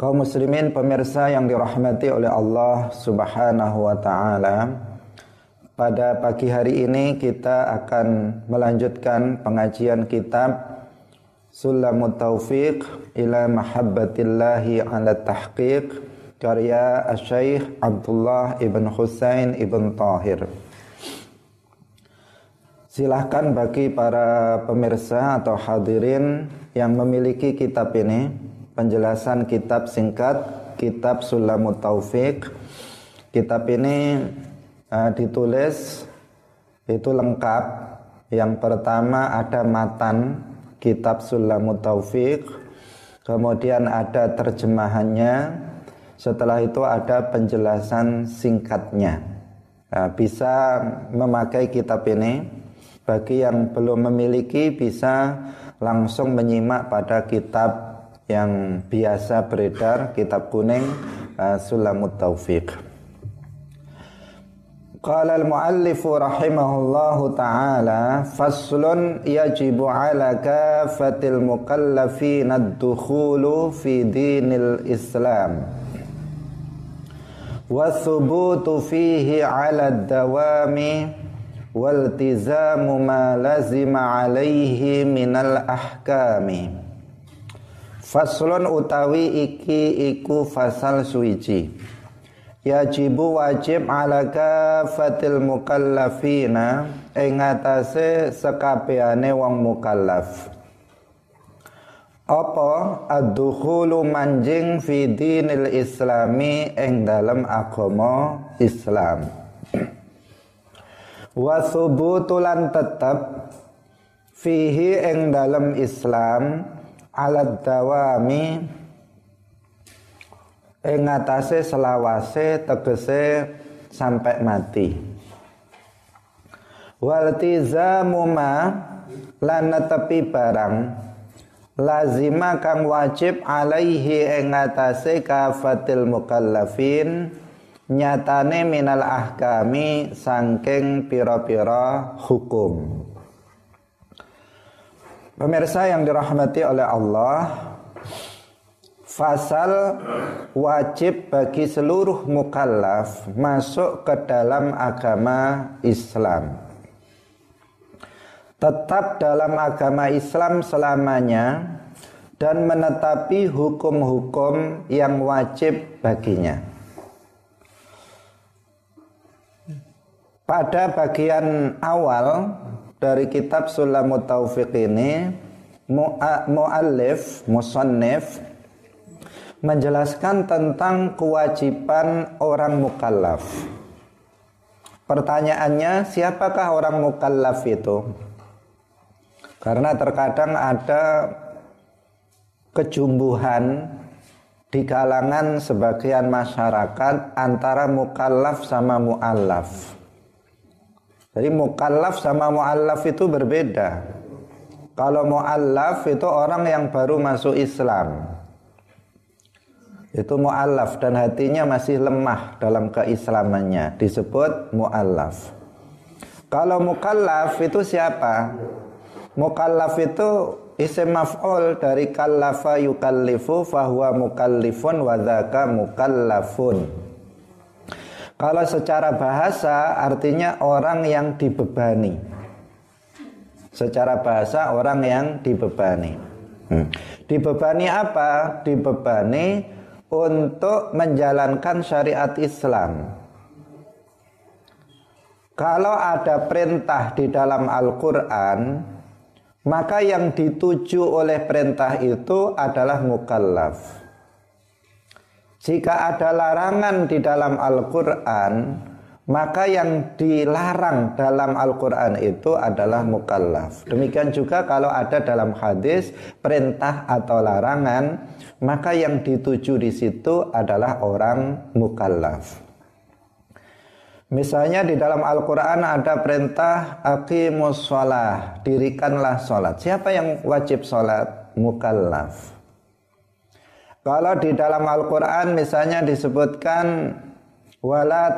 Kaum muslimin pemirsa yang dirahmati oleh Allah Subhanahu wa taala. Pada pagi hari ini kita akan melanjutkan pengajian kitab Sulamut Taufiq ila Mahabbatillahi ala Tahqiq karya Syekh Abdullah ibn Husain ibn Tahir. Silahkan bagi para pemirsa atau hadirin yang memiliki kitab ini penjelasan kitab singkat kitab Sulamut Taufik. Kitab ini uh, ditulis itu lengkap. Yang pertama ada matan kitab Sulamut Taufik. Kemudian ada terjemahannya. Setelah itu ada penjelasan singkatnya. Nah, bisa memakai kitab ini. Bagi yang belum memiliki bisa langsung menyimak pada kitab yang biasa beredar kitab kuning uh, Sulamut Taufiq. Qala al-muallif rahimahullahu taala faslun yajibu ala kafatil mukallafin ad-dukhulu fi dinil Islam wa thubutu fihi ala ad-dawami waltizamu ma lazima alaihi minal ahkami Faslun utawi iki iku fasal suici Yajibu wajib ala kafatil mukallafina ing atase sekabehane wong mukallaf. Apa ad-dukhulu manjing fi dinil islami ing dalam agama Islam? Wa thubutulan tetep fihi ing dalam Islam alat dawami ing atase selawase tegese sampai mati. Wal tizamu ma lan netepi barang lazima kang wajib alaihi ing atase kafatil mukallafin nyatane minal ahkami sangking pira-pira hukum Pemirsa yang dirahmati oleh Allah, fasal wajib bagi seluruh mukallaf masuk ke dalam agama Islam. Tetap dalam agama Islam selamanya dan menetapi hukum-hukum yang wajib baginya. Pada bagian awal dari kitab Sulamut Taufiq ini muallif musannif menjelaskan tentang kewajiban orang mukallaf. Pertanyaannya, siapakah orang mukallaf itu? Karena terkadang ada kejumbuhan di kalangan sebagian masyarakat antara mukallaf sama muallaf. Jadi mukallaf sama muallaf itu berbeda. Kalau muallaf itu orang yang baru masuk Islam. Itu muallaf dan hatinya masih lemah dalam keislamannya, disebut muallaf. Kalau mukallaf itu siapa? Mukallaf itu isim maf'ul dari kallafa yukallifu fahuwa mukallifun wa mukallafun. Kalau secara bahasa artinya orang yang dibebani. Secara bahasa orang yang dibebani. Hmm. Dibebani apa? Dibebani untuk menjalankan syariat Islam. Kalau ada perintah di dalam Al-Quran, maka yang dituju oleh perintah itu adalah mukallaf. Jika ada larangan di dalam Al-Quran, maka yang dilarang dalam Al-Quran itu adalah mukallaf. Demikian juga kalau ada dalam hadis perintah atau larangan, maka yang dituju di situ adalah orang mukallaf. Misalnya di dalam Al-Quran ada perintah aqimus sholah, dirikanlah sholat. Siapa yang wajib sholat? Mukallaf. Kalau di dalam Al-Quran misalnya disebutkan wala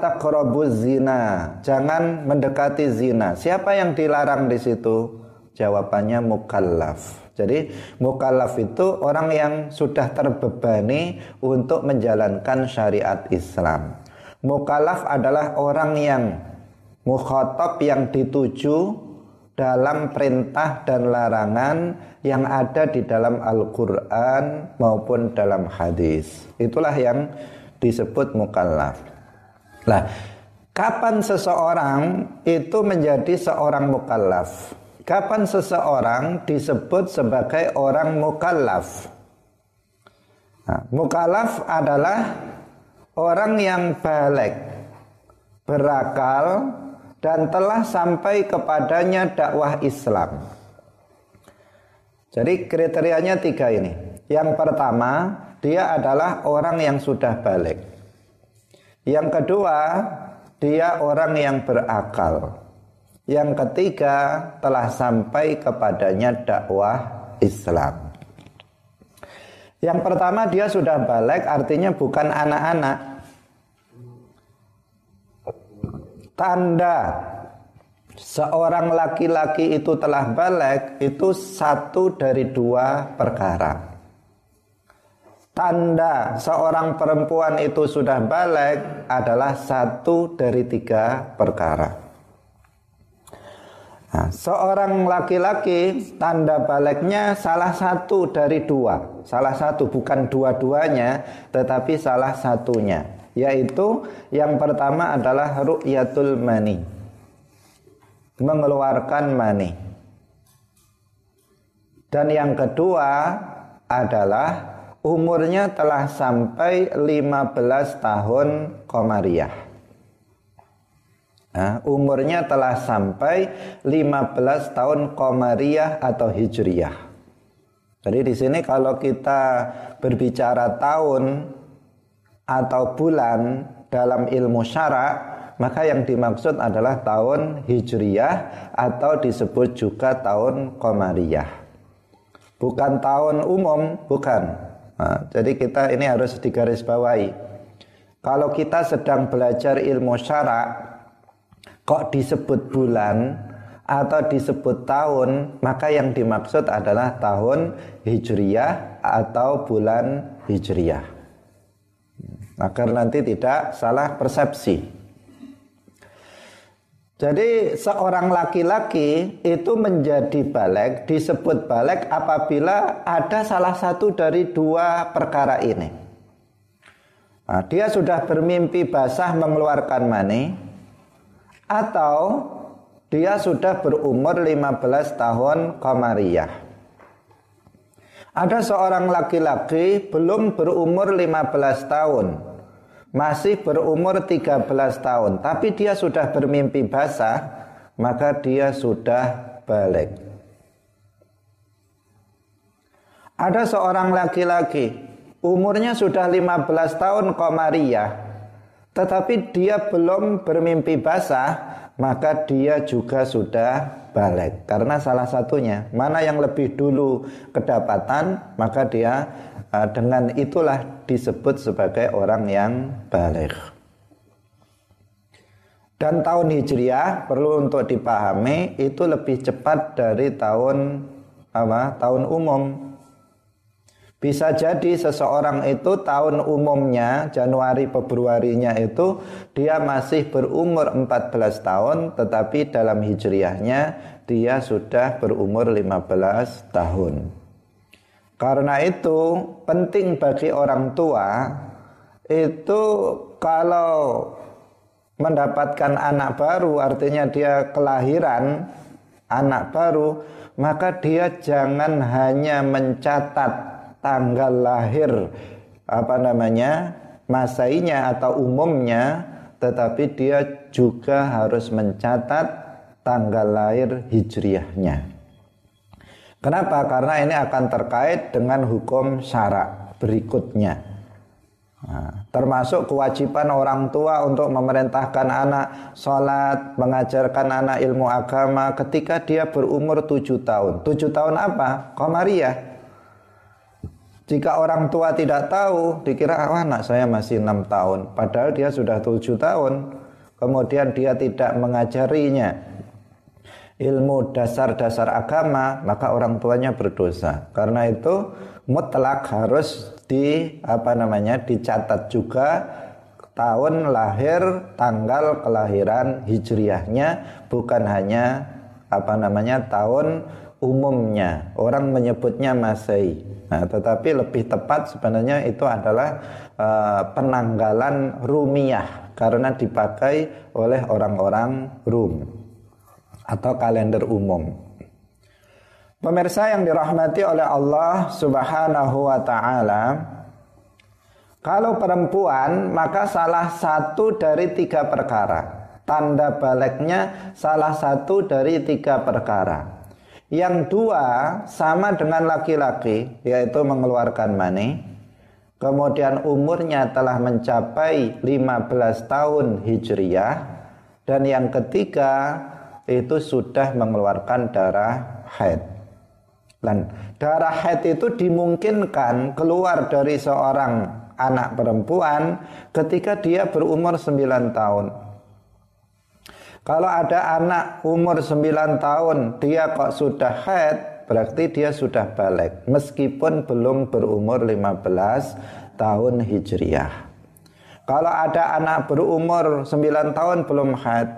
zina, jangan mendekati zina. Siapa yang dilarang di situ? Jawabannya mukallaf. Jadi mukallaf itu orang yang sudah terbebani untuk menjalankan syariat Islam. Mukallaf adalah orang yang mukhatab yang dituju dalam perintah dan larangan yang ada di dalam Al-Quran maupun dalam hadis. Itulah yang disebut mukallaf. Nah, kapan seseorang itu menjadi seorang mukallaf? Kapan seseorang disebut sebagai orang mukallaf? Nah, mukallaf adalah orang yang balik, berakal, dan telah sampai kepadanya dakwah Islam. Jadi kriterianya tiga ini. Yang pertama, dia adalah orang yang sudah balik. Yang kedua, dia orang yang berakal. Yang ketiga telah sampai kepadanya dakwah Islam. Yang pertama dia sudah balik artinya bukan anak-anak. Tanda seorang laki-laki itu telah balik itu satu dari dua perkara. Tanda seorang perempuan itu sudah balik adalah satu dari tiga perkara. Nah, seorang laki-laki tanda baliknya salah satu dari dua, salah satu bukan dua-duanya, tetapi salah satunya, yaitu yang pertama adalah ru'yatul mani, mengeluarkan mani, dan yang kedua adalah umurnya telah sampai 15 tahun komariah. Nah, umurnya telah sampai 15 tahun Komariah atau Hijriyah. Jadi di sini kalau kita berbicara tahun atau bulan dalam ilmu syarak, maka yang dimaksud adalah tahun Hijriyah atau disebut juga tahun Komariah. Bukan tahun umum, bukan. Nah, jadi kita ini harus digarisbawahi. Kalau kita sedang belajar ilmu syarak, kok disebut bulan atau disebut tahun, maka yang dimaksud adalah tahun Hijriyah atau bulan Hijriyah. Agar nanti tidak salah persepsi. Jadi seorang laki-laki itu menjadi balik, disebut balik apabila ada salah satu dari dua perkara ini. Nah, dia sudah bermimpi basah mengeluarkan mani, atau dia sudah berumur 15 tahun Qamariyah. Ada seorang laki-laki belum berumur 15 tahun. Masih berumur 13 tahun, tapi dia sudah bermimpi basah, maka dia sudah balik. Ada seorang laki-laki, umurnya sudah 15 tahun Qamariyah, tetapi dia belum bermimpi basah, maka dia juga sudah balik. Karena salah satunya, mana yang lebih dulu kedapatan, maka dia uh, dengan itulah disebut sebagai orang yang balik. Dan tahun Hijriah perlu untuk dipahami itu lebih cepat dari tahun apa? Tahun umum bisa jadi seseorang itu tahun umumnya Januari Februarinya itu dia masih berumur 14 tahun tetapi dalam hijriahnya dia sudah berumur 15 tahun. Karena itu penting bagi orang tua itu kalau mendapatkan anak baru artinya dia kelahiran anak baru maka dia jangan hanya mencatat tanggal lahir apa namanya masainya atau umumnya tetapi dia juga harus mencatat tanggal lahir hijriahnya. Kenapa? Karena ini akan terkait dengan hukum syarak berikutnya. Nah, termasuk kewajiban orang tua untuk memerintahkan anak sholat, mengajarkan anak ilmu agama ketika dia berumur tujuh tahun. Tujuh tahun apa? Komariah. Jika orang tua tidak tahu, dikira oh, anak saya masih enam tahun, padahal dia sudah tujuh tahun. Kemudian dia tidak mengajarinya. ilmu dasar-dasar agama, maka orang tuanya berdosa. Karena itu mutlak harus di apa namanya dicatat juga tahun lahir, tanggal kelahiran hijriahnya bukan hanya apa namanya tahun umumnya. Orang menyebutnya Masehi. Nah, tetapi lebih tepat sebenarnya itu adalah uh, penanggalan Rumiah karena dipakai oleh orang-orang Rum atau kalender umum. Pemirsa yang dirahmati oleh Allah Subhanahu wa taala, kalau perempuan maka salah satu dari tiga perkara. Tanda baliknya salah satu dari tiga perkara. Yang dua sama dengan laki-laki yaitu mengeluarkan mani. Kemudian umurnya telah mencapai 15 tahun Hijriyah dan yang ketiga itu sudah mengeluarkan darah haid. Dan darah haid itu dimungkinkan keluar dari seorang anak perempuan ketika dia berumur 9 tahun. Kalau ada anak umur 9 tahun dia kok sudah haid berarti dia sudah balik meskipun belum berumur 15 tahun hijriah. Kalau ada anak berumur 9 tahun belum haid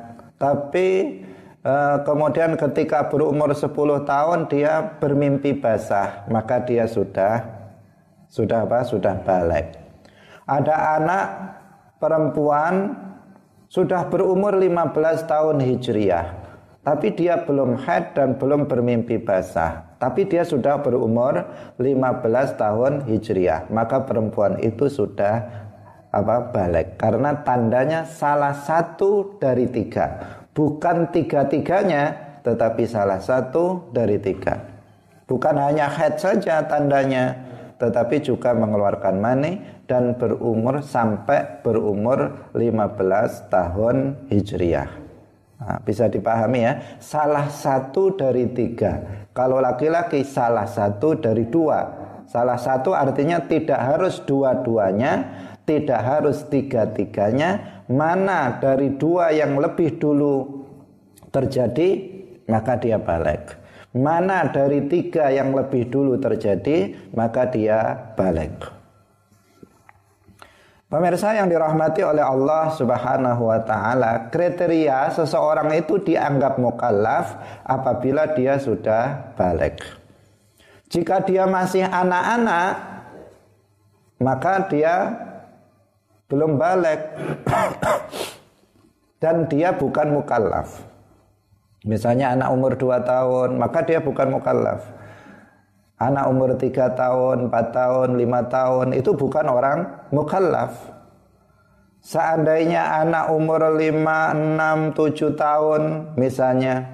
tapi Eh, kemudian ketika berumur 10 tahun dia bermimpi basah, maka dia sudah sudah apa? Sudah balik. Ada anak perempuan sudah berumur 15 tahun Hijriah, tapi dia belum haid dan belum bermimpi basah. Tapi dia sudah berumur 15 tahun Hijriah, maka perempuan itu sudah apa balik. Karena tandanya salah satu dari tiga. Bukan tiga-tiganya tetapi salah satu dari tiga. Bukan hanya head saja tandanya tetapi juga mengeluarkan mani dan berumur sampai berumur 15 tahun hijriah. Nah, bisa dipahami ya salah satu dari tiga. Kalau laki-laki salah satu dari dua. Salah satu artinya tidak harus dua-duanya tidak harus tiga-tiganya. Mana dari dua yang lebih dulu terjadi maka dia balik mana dari tiga yang lebih dulu terjadi maka dia balik Pemirsa yang dirahmati oleh Allah Subhanahu wa taala, kriteria seseorang itu dianggap mukallaf apabila dia sudah balik. Jika dia masih anak-anak, maka dia belum balik dan dia bukan mukallaf. Misalnya anak umur 2 tahun, maka dia bukan mukallaf. Anak umur 3 tahun, 4 tahun, 5 tahun itu bukan orang mukallaf. Seandainya anak umur 5, 6, 7 tahun misalnya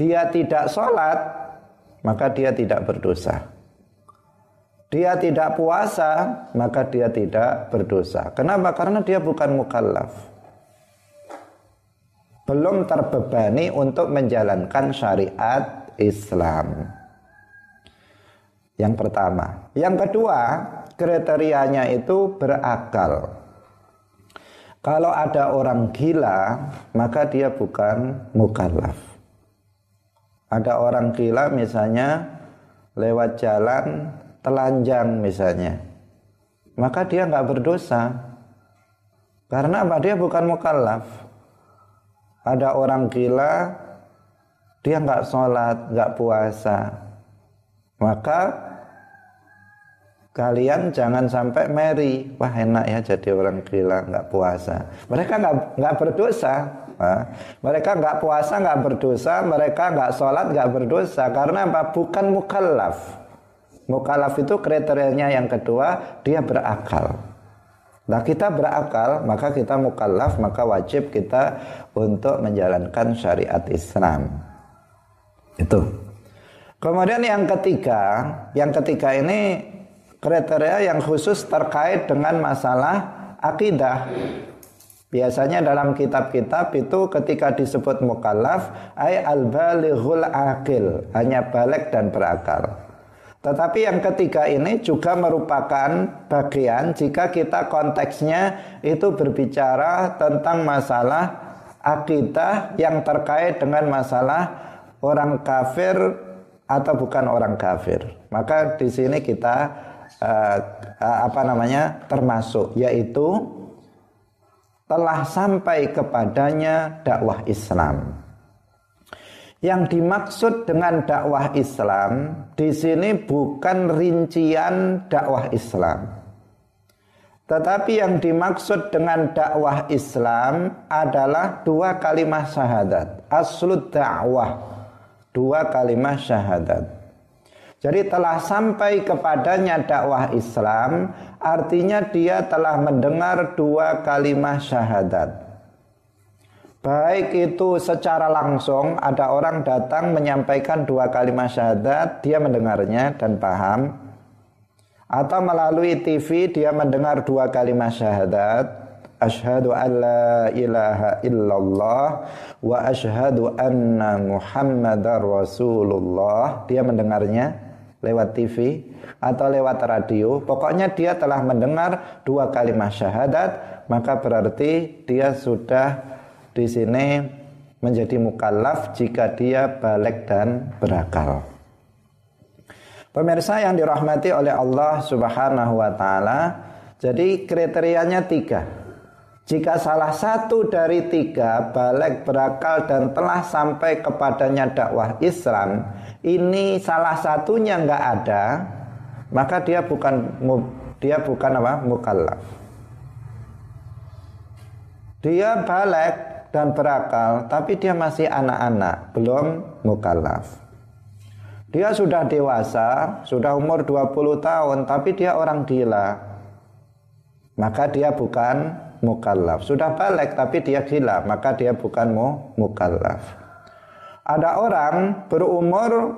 dia tidak sholat, maka dia tidak berdosa dia tidak puasa, maka dia tidak berdosa. Kenapa? Karena dia bukan mukallaf. Belum terbebani untuk menjalankan syariat Islam. Yang pertama. Yang kedua, kriterianya itu berakal. Kalau ada orang gila, maka dia bukan mukallaf. Ada orang gila misalnya lewat jalan telanjang misalnya, maka dia nggak berdosa. Karena apa? Dia bukan mukallaf. Ada orang gila, dia nggak sholat, nggak puasa, maka kalian jangan sampai meri. Wah enak ya jadi orang gila nggak puasa. Mereka nggak nggak berdosa. Nah, mereka nggak puasa nggak berdosa, mereka nggak sholat nggak berdosa karena apa? Bukan mukallaf. Mukalaf itu kriterianya yang kedua dia berakal. Nah kita berakal maka kita mukallaf maka wajib kita untuk menjalankan syariat Islam. Itu. Kemudian yang ketiga, yang ketiga ini kriteria yang khusus terkait dengan masalah akidah. Biasanya dalam kitab-kitab itu ketika disebut mukallaf ay al-balighul akil, hanya balik dan berakal. Tetapi yang ketiga ini juga merupakan bagian jika kita konteksnya itu berbicara tentang masalah akidah yang terkait dengan masalah orang kafir atau bukan orang kafir. Maka di sini kita uh, apa namanya termasuk yaitu telah sampai kepadanya dakwah Islam. Yang dimaksud dengan dakwah Islam di sini bukan rincian dakwah Islam. Tetapi yang dimaksud dengan dakwah Islam adalah dua kalimat syahadat. Aslud dakwah. Dua kalimat syahadat. Jadi telah sampai kepadanya dakwah Islam artinya dia telah mendengar dua kalimat syahadat. Baik itu secara langsung ada orang datang menyampaikan dua kalimat syahadat, dia mendengarnya dan paham. Atau melalui TV dia mendengar dua kalimat syahadat, asyhadu an la ilaha illallah wa asyhadu anna muhammadar rasulullah. Dia mendengarnya lewat TV atau lewat radio. Pokoknya dia telah mendengar dua kalimat syahadat, maka berarti dia sudah di sini menjadi mukallaf jika dia balik dan berakal. Pemirsa yang dirahmati oleh Allah Subhanahu wa taala, jadi kriterianya tiga. Jika salah satu dari tiga balik berakal dan telah sampai kepadanya dakwah Islam, ini salah satunya nggak ada, maka dia bukan dia bukan apa mukallaf. Dia balik dan berakal, tapi dia masih anak-anak, belum mukallaf. Dia sudah dewasa, sudah umur 20 tahun, tapi dia orang gila. Maka dia bukan mukallaf. Sudah balik tapi dia gila, maka dia bukan mu mukallaf. Ada orang berumur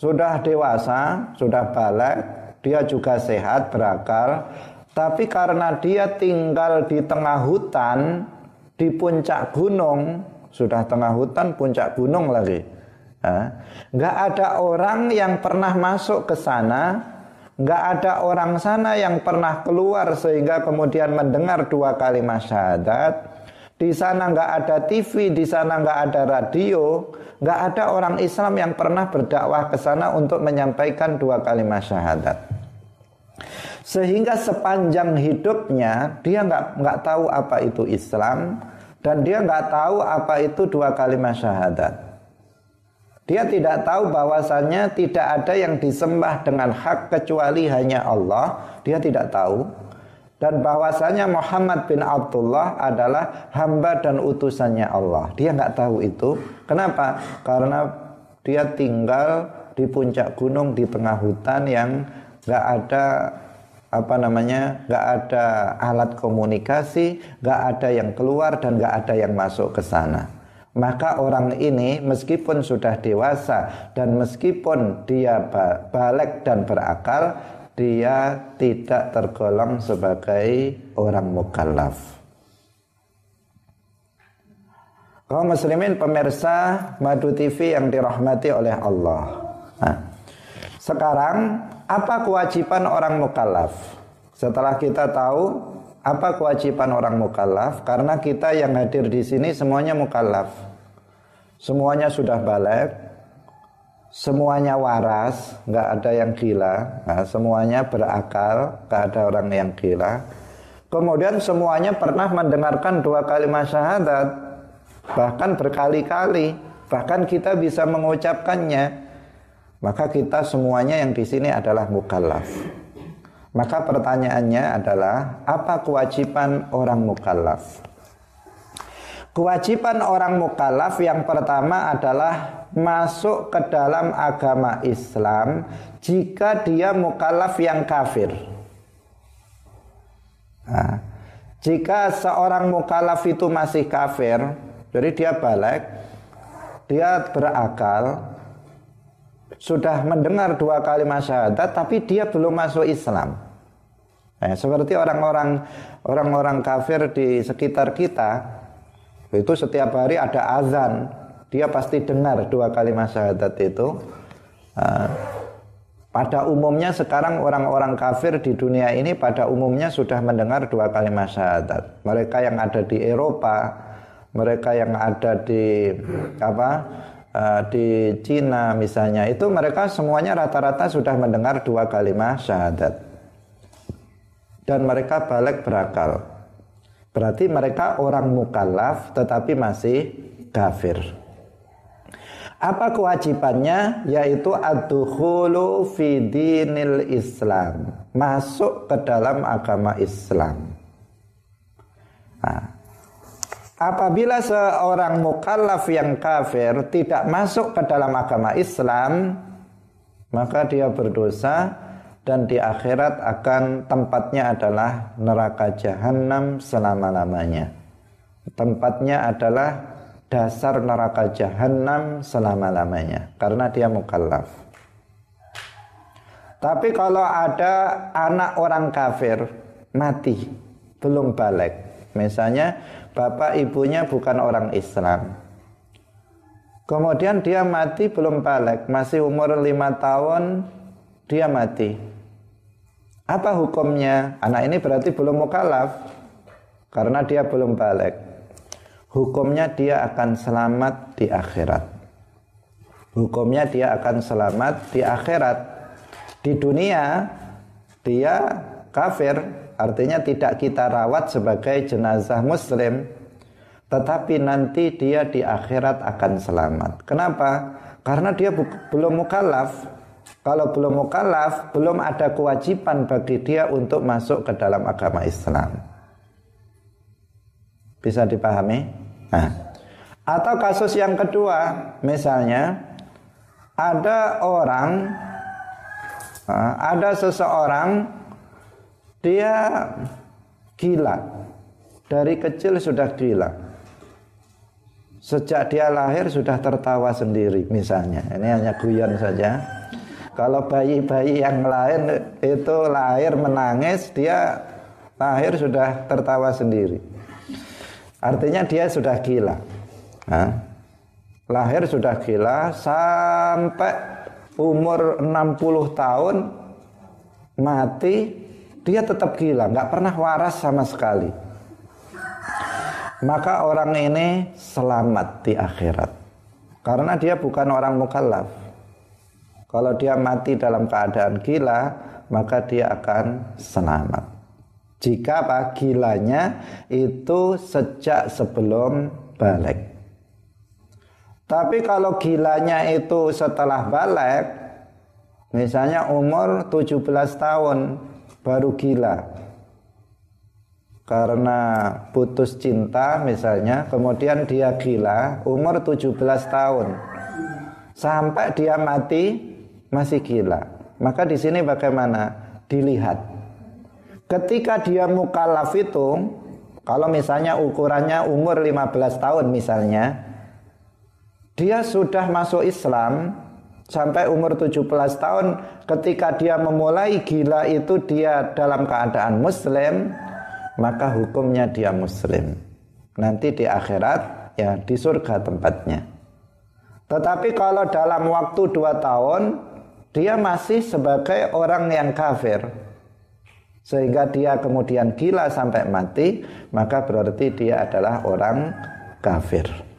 sudah dewasa, sudah balik, dia juga sehat, berakal, tapi karena dia tinggal di tengah hutan, di puncak gunung sudah tengah hutan puncak gunung lagi. Nggak ada orang yang pernah masuk ke sana nggak ada orang sana yang pernah keluar sehingga kemudian mendengar dua kalimat syahadat. Di sana nggak ada TV di sana nggak ada radio nggak ada orang Islam yang pernah berdakwah ke sana untuk menyampaikan dua kalimat syahadat. Sehingga sepanjang hidupnya dia nggak nggak tahu apa itu Islam dan dia nggak tahu apa itu dua kalimat syahadat. Dia tidak tahu bahwasannya tidak ada yang disembah dengan hak kecuali hanya Allah. Dia tidak tahu. Dan bahwasanya Muhammad bin Abdullah adalah hamba dan utusannya Allah. Dia nggak tahu itu. Kenapa? Karena dia tinggal di puncak gunung di tengah hutan yang nggak ada apa namanya nggak ada alat komunikasi nggak ada yang keluar dan nggak ada yang masuk ke sana. Maka orang ini meskipun sudah dewasa dan meskipun dia balik dan berakal dia tidak tergolong sebagai orang mukallaf. Kaum muslimin pemirsa Madu TV yang dirahmati oleh Allah. Nah, sekarang apa kewajiban orang mukallaf? Setelah kita tahu apa kewajiban orang mukallaf, karena kita yang hadir di sini semuanya mukallaf. Semuanya sudah balik, semuanya waras, nggak ada yang gila, nah, semuanya berakal, nggak ada orang yang gila. Kemudian semuanya pernah mendengarkan dua kalimat syahadat, bahkan berkali-kali, bahkan kita bisa mengucapkannya maka kita semuanya yang di sini adalah mukallaf. Maka pertanyaannya adalah apa kewajiban orang mukallaf? Kewajiban orang mukallaf yang pertama adalah masuk ke dalam agama Islam jika dia mukallaf yang kafir. Nah, jika seorang mukallaf itu masih kafir, jadi dia balik, dia berakal, sudah mendengar dua kalimat syahadat tapi dia belum masuk Islam. Nah, seperti orang-orang orang-orang kafir di sekitar kita itu setiap hari ada azan, dia pasti dengar dua kalimat syahadat itu. Nah, pada umumnya sekarang orang-orang kafir di dunia ini pada umumnya sudah mendengar dua kalimat syahadat. Mereka yang ada di Eropa, mereka yang ada di apa uh, di Cina misalnya itu mereka semuanya rata-rata sudah mendengar dua kalimat syahadat. Dan mereka balik berakal. Berarti mereka orang mukallaf tetapi masih kafir. Apa kewajibannya? Yaitu ad-dukhulu Islam. Masuk ke dalam agama Islam. Nah, Apabila seorang mukallaf yang kafir tidak masuk ke dalam agama Islam, maka dia berdosa dan di akhirat akan tempatnya adalah neraka jahanam selama-lamanya. Tempatnya adalah dasar neraka jahanam selama-lamanya karena dia mukallaf. Tapi kalau ada anak orang kafir mati belum balik, misalnya bapak ibunya bukan orang Islam. Kemudian dia mati belum balik, masih umur lima tahun dia mati. Apa hukumnya? Anak ini berarti belum mukalaf karena dia belum balik. Hukumnya dia akan selamat di akhirat. Hukumnya dia akan selamat di akhirat. Di dunia dia kafir artinya tidak kita rawat sebagai jenazah muslim tetapi nanti dia di akhirat akan selamat. Kenapa? Karena dia belum mukallaf. Kalau belum mukallaf, belum ada kewajiban bagi dia untuk masuk ke dalam agama Islam. Bisa dipahami? Nah. Atau kasus yang kedua, misalnya ada orang ada seseorang dia gila. Dari kecil sudah gila. Sejak dia lahir sudah tertawa sendiri misalnya. Ini hanya guyon saja. Kalau bayi-bayi yang lain itu lahir menangis, dia lahir sudah tertawa sendiri. Artinya dia sudah gila. Nah, lahir sudah gila sampai umur 60 tahun mati dia tetap gila, nggak pernah waras sama sekali. Maka orang ini selamat di akhirat. Karena dia bukan orang mukallaf. Kalau dia mati dalam keadaan gila, maka dia akan selamat. Jika apa? Gilanya itu sejak sebelum balik. Tapi kalau gilanya itu setelah balik, misalnya umur 17 tahun, baru gila. Karena putus cinta misalnya kemudian dia gila umur 17 tahun. Sampai dia mati masih gila. Maka di sini bagaimana? Dilihat. Ketika dia mukallaf itu kalau misalnya ukurannya umur 15 tahun misalnya dia sudah masuk Islam sampai umur 17 tahun ketika dia memulai gila itu dia dalam keadaan muslim maka hukumnya dia muslim. Nanti di akhirat ya di surga tempatnya. Tetapi kalau dalam waktu dua tahun dia masih sebagai orang yang kafir. Sehingga dia kemudian gila sampai mati maka berarti dia adalah orang kafir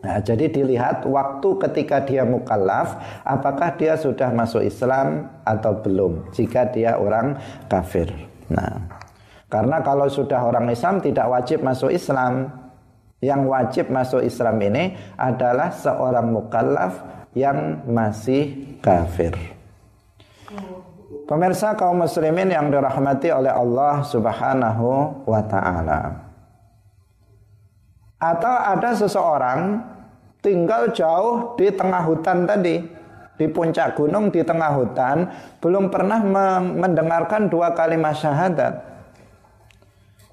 Nah, jadi dilihat waktu ketika dia mukallaf, apakah dia sudah masuk Islam atau belum. Jika dia orang kafir. Nah, karena kalau sudah orang Islam tidak wajib masuk Islam. Yang wajib masuk Islam ini adalah seorang mukallaf yang masih kafir. Pemirsa kaum muslimin yang dirahmati oleh Allah Subhanahu wa taala. Atau ada seseorang tinggal jauh di tengah hutan tadi, di puncak gunung di tengah hutan, belum pernah mendengarkan dua kalimat syahadat.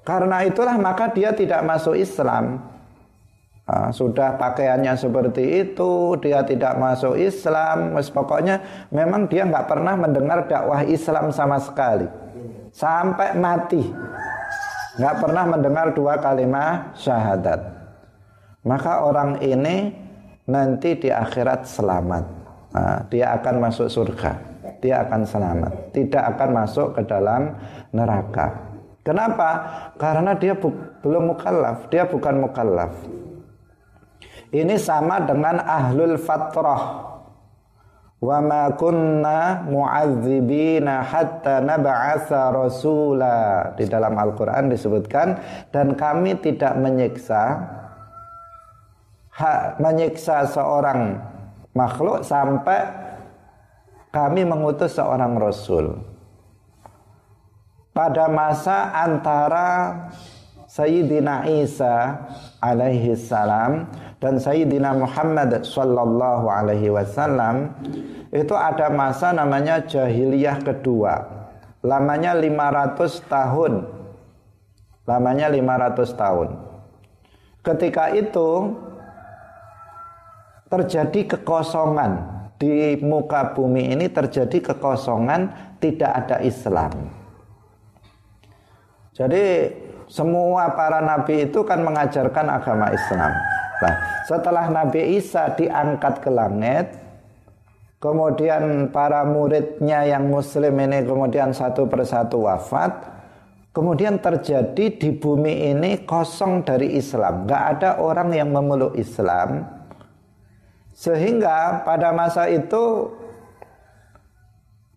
Karena itulah maka dia tidak masuk Islam. Nah, sudah pakaiannya seperti itu, dia tidak masuk Islam. Mas pokoknya memang dia nggak pernah mendengar dakwah Islam sama sekali, sampai mati nggak pernah mendengar dua kalimat syahadat maka orang ini nanti di akhirat selamat. Nah, dia akan masuk surga. Dia akan selamat. Tidak akan masuk ke dalam neraka. Kenapa? Karena dia belum mukallaf. Dia bukan mukallaf. Ini sama dengan ahlul fatrah. Wa ma kunna mu'adzibina hatta nab'atha rasula. Di dalam Al-Qur'an disebutkan dan kami tidak menyiksa hak menyiksa seorang makhluk sampai kami mengutus seorang rasul. Pada masa antara Sayyidina Isa alaihi salam dan Sayyidina Muhammad sallallahu alaihi wasallam itu ada masa namanya jahiliyah kedua. Lamanya 500 tahun. Lamanya 500 tahun. Ketika itu terjadi kekosongan di muka bumi ini terjadi kekosongan tidak ada Islam. Jadi semua para nabi itu kan mengajarkan agama Islam. Nah, setelah Nabi Isa diangkat ke langit, kemudian para muridnya yang muslim ini kemudian satu persatu wafat, kemudian terjadi di bumi ini kosong dari Islam. Gak ada orang yang memeluk Islam. Sehingga pada masa itu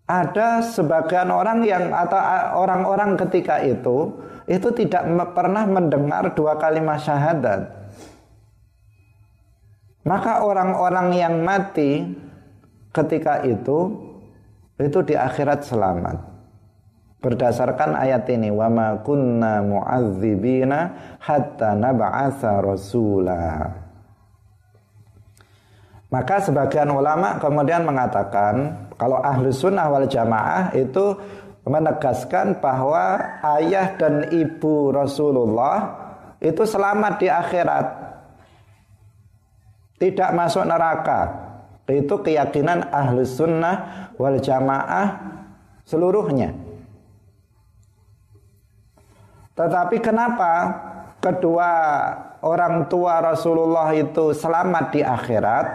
ada sebagian orang yang atau orang-orang ketika itu itu tidak pernah mendengar dua kalimat syahadat. Maka orang-orang yang mati ketika itu itu di akhirat selamat. Berdasarkan ayat ini, wa ma kunna mu'adzibina hatta nab'atha rasula. Maka sebagian ulama kemudian mengatakan kalau ahlu sunnah wal jamaah itu menegaskan bahwa ayah dan ibu Rasulullah itu selamat di akhirat tidak masuk neraka. Itu keyakinan ahlu sunnah wal jamaah seluruhnya. Tetapi kenapa kedua orang tua Rasulullah itu selamat di akhirat?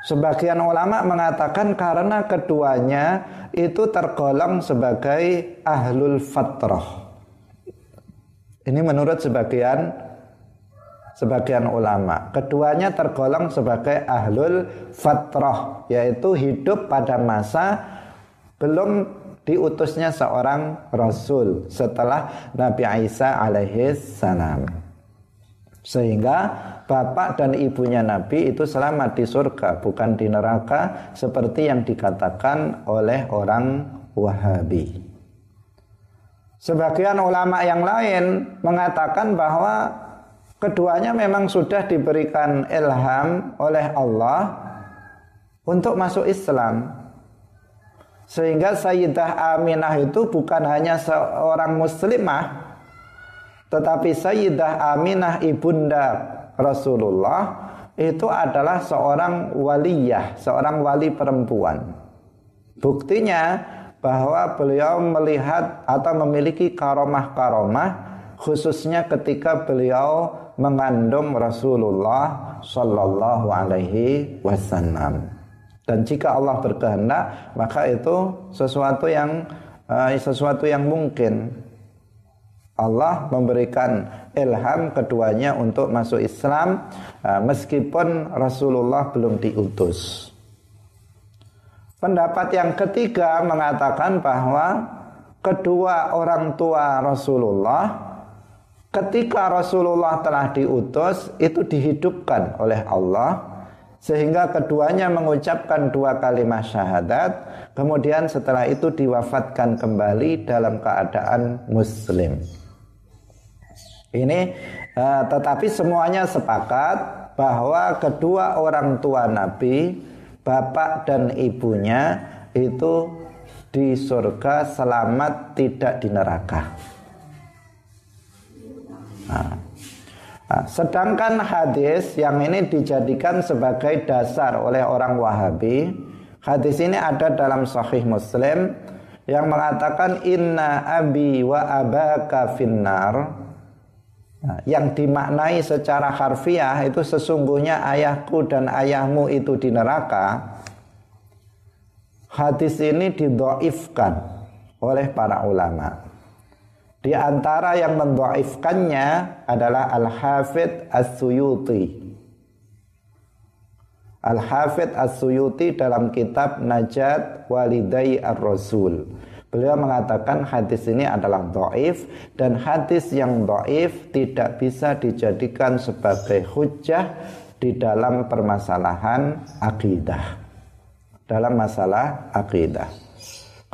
Sebagian ulama mengatakan karena keduanya itu tergolong sebagai ahlul fatrah. Ini menurut sebagian sebagian ulama. Keduanya tergolong sebagai ahlul fatrah, yaitu hidup pada masa belum diutusnya seorang rasul setelah Nabi Isa alaihi salam. Sehingga bapak dan ibunya Nabi itu selamat di surga, bukan di neraka seperti yang dikatakan oleh orang Wahabi. Sebagian ulama yang lain mengatakan bahwa Keduanya memang sudah diberikan ilham oleh Allah untuk masuk Islam. Sehingga Sayyidah Aminah itu bukan hanya seorang muslimah tetapi Sayyidah Aminah ibunda Rasulullah itu adalah seorang waliyah, seorang wali perempuan. Buktinya bahwa beliau melihat atau memiliki karomah-karomah khususnya ketika beliau mengandung Rasulullah Sallallahu Alaihi Wasallam. Dan jika Allah berkehendak, maka itu sesuatu yang uh, sesuatu yang mungkin. Allah memberikan ilham keduanya untuk masuk Islam uh, meskipun Rasulullah belum diutus. Pendapat yang ketiga mengatakan bahwa kedua orang tua Rasulullah ketika Rasulullah telah diutus itu dihidupkan oleh Allah sehingga keduanya mengucapkan dua kalimat syahadat kemudian setelah itu diwafatkan kembali dalam keadaan muslim ini uh, tetapi semuanya sepakat bahwa kedua orang tua Nabi bapak dan ibunya itu di surga selamat tidak di neraka Nah, nah, sedangkan hadis yang ini dijadikan sebagai dasar oleh orang Wahabi, hadis ini ada dalam Sahih Muslim yang mengatakan inna abi wa abaka finnar. Nah, yang dimaknai secara harfiah itu sesungguhnya ayahku dan ayahmu itu di neraka. Hadis ini didoifkan oleh para ulama. Di antara yang mendoifkannya adalah Al-Hafidh As-Suyuti. Al-Hafidh As-Suyuti dalam kitab Najat Walidai Ar-Rasul. Beliau mengatakan hadis ini adalah do'if dan hadis yang do'if tidak bisa dijadikan sebagai hujah di dalam permasalahan akidah. Dalam masalah akidah.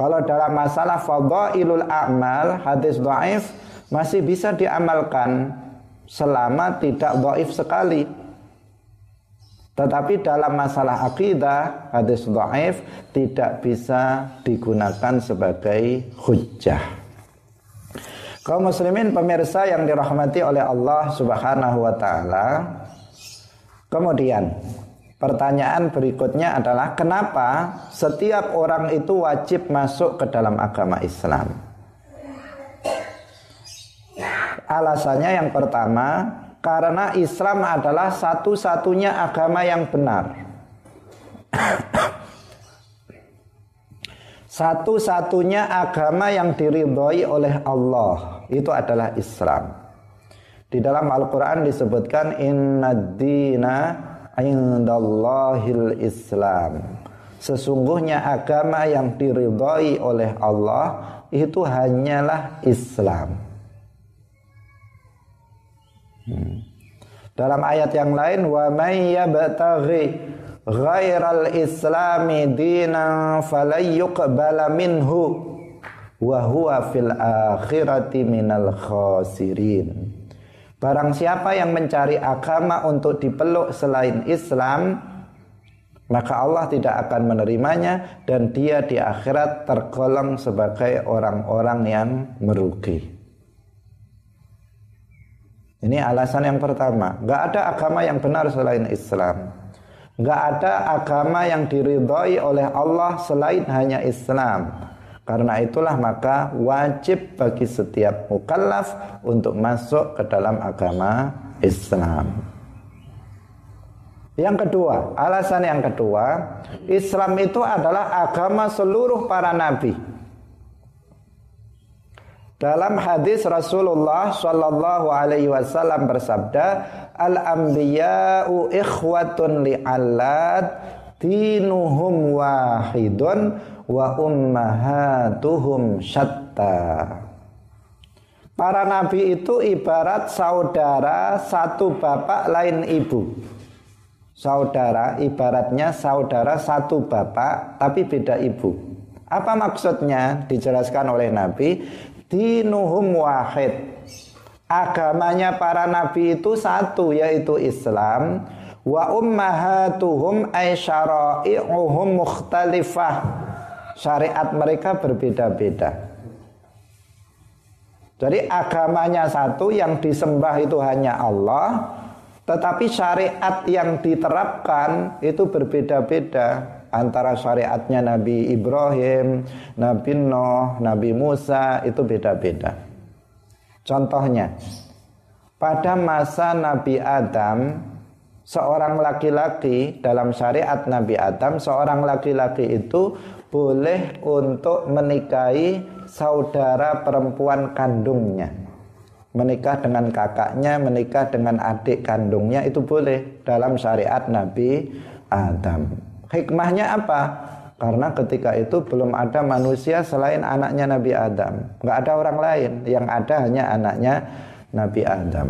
Kalau dalam masalah fadailul a'mal, hadis do'if masih bisa diamalkan selama tidak do'if sekali tetapi dalam masalah akidah hadis dhaif tidak bisa digunakan sebagai hujjah. Kaum muslimin pemirsa yang dirahmati oleh Allah Subhanahu wa taala. Kemudian pertanyaan berikutnya adalah kenapa setiap orang itu wajib masuk ke dalam agama Islam? Alasannya yang pertama karena Islam adalah satu-satunya agama yang benar. Satu-satunya agama yang diridhoi oleh Allah itu adalah Islam. Di dalam Al-Qur'an disebutkan inna dina indallahil Islam. Sesungguhnya agama yang diridhoi oleh Allah itu hanyalah Islam. Hmm. Dalam ayat yang lain wa may yabtaghi ghairal islami dinan falyuqbala minhu wa huwa fil akhirati minal khasirin. Barang siapa yang mencari agama untuk dipeluk selain Islam, maka Allah tidak akan menerimanya dan dia di akhirat tergolong sebagai orang-orang yang merugi. Ini alasan yang pertama. Gak ada agama yang benar selain Islam. Gak ada agama yang diridhoi oleh Allah selain hanya Islam. Karena itulah maka wajib bagi setiap mukallaf untuk masuk ke dalam agama Islam. Yang kedua, alasan yang kedua, Islam itu adalah agama seluruh para nabi. Dalam hadis Rasulullah Shallallahu Alaihi Wasallam bersabda, al ambiya'u ikhwatun li'allad dinuhum wahidun wa ummahatuhum syatta. Para nabi itu ibarat saudara satu bapak lain ibu. Saudara ibaratnya saudara satu bapak tapi beda ibu. Apa maksudnya? Dijelaskan oleh Nabi, dinuhum wahid. Agamanya para nabi itu satu yaitu Islam wa ummahatuhum ay syara'i'uhum mukhtalifah. Syariat mereka berbeda-beda. Jadi agamanya satu yang disembah itu hanya Allah, tetapi syariat yang diterapkan itu berbeda-beda antara syariatnya Nabi Ibrahim, Nabi Nuh, Nabi Musa itu beda-beda. Contohnya, pada masa Nabi Adam, seorang laki-laki dalam syariat Nabi Adam, seorang laki-laki itu boleh untuk menikahi saudara perempuan kandungnya. Menikah dengan kakaknya, menikah dengan adik kandungnya itu boleh dalam syariat Nabi Adam. Hikmahnya apa? Karena ketika itu belum ada manusia selain anaknya Nabi Adam. Nggak ada orang lain. Yang ada hanya anaknya Nabi Adam.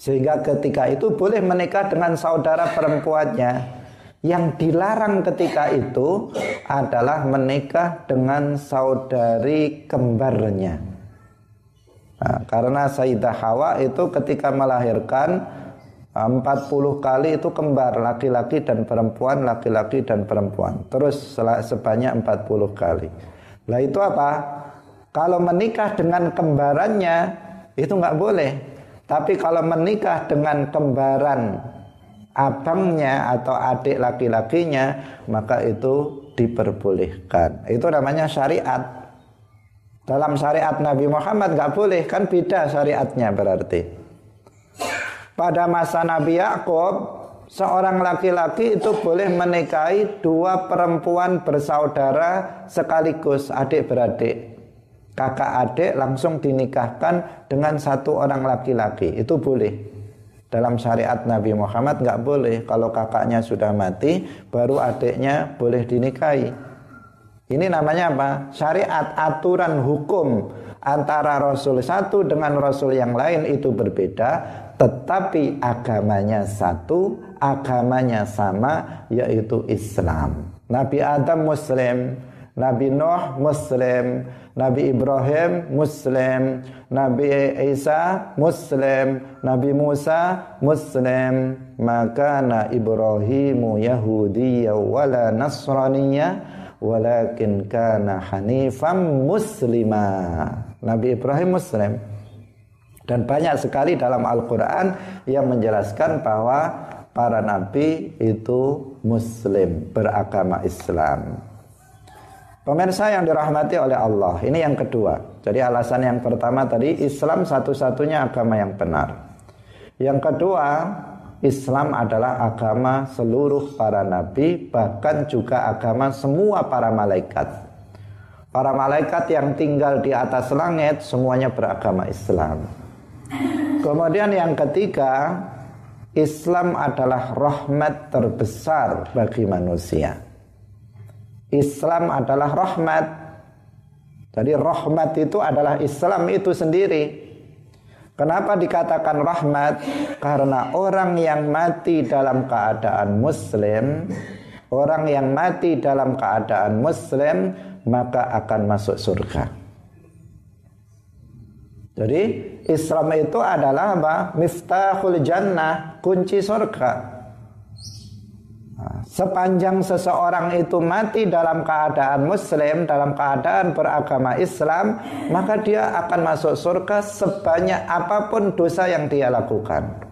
Sehingga ketika itu boleh menikah dengan saudara perempuannya. Yang dilarang ketika itu adalah menikah dengan saudari kembarnya. Nah, karena Sayyidah Hawa itu ketika melahirkan 40 kali itu kembar laki-laki dan perempuan, laki-laki dan perempuan. Terus sebanyak 40 kali. Lah itu apa? Kalau menikah dengan kembarannya itu nggak boleh. Tapi kalau menikah dengan kembaran abangnya atau adik laki-lakinya maka itu diperbolehkan. Itu namanya syariat. Dalam syariat Nabi Muhammad nggak boleh kan beda syariatnya berarti. Pada masa Nabi Yakub, seorang laki-laki itu boleh menikahi dua perempuan bersaudara sekaligus adik beradik. Kakak adik langsung dinikahkan dengan satu orang laki-laki. Itu boleh. Dalam syariat Nabi Muhammad nggak boleh kalau kakaknya sudah mati baru adiknya boleh dinikahi. Ini namanya apa? Syariat aturan hukum antara Rasul satu dengan Rasul yang lain itu berbeda, tetapi agamanya satu, agamanya sama, yaitu Islam. Nabi Adam Muslim, Nabi Nuh Muslim, Nabi Ibrahim Muslim, Nabi Isa Muslim, Nabi Musa Muslim. Maka na Ibrahimu Yahudiyya wala Nasraniyya walakin kana hanifam muslima. Nabi Ibrahim muslim. Dan banyak sekali dalam Al-Qur'an yang menjelaskan bahwa para nabi itu muslim, beragama Islam. Pemirsa yang dirahmati oleh Allah, ini yang kedua. Jadi alasan yang pertama tadi Islam satu-satunya agama yang benar. Yang kedua, Islam adalah agama seluruh para nabi, bahkan juga agama semua para malaikat. Para malaikat yang tinggal di atas langit semuanya beragama Islam. Kemudian yang ketiga, Islam adalah rahmat terbesar bagi manusia. Islam adalah rahmat. Jadi rahmat itu adalah Islam itu sendiri. Kenapa dikatakan rahmat? Karena orang yang mati dalam keadaan muslim, orang yang mati dalam keadaan muslim maka akan masuk surga. Jadi Islam itu adalah apa? Miftahul jannah, kunci surga. Sepanjang seseorang itu mati dalam keadaan muslim, dalam keadaan beragama Islam, maka dia akan masuk surga sebanyak apa pun dosa yang dia lakukan.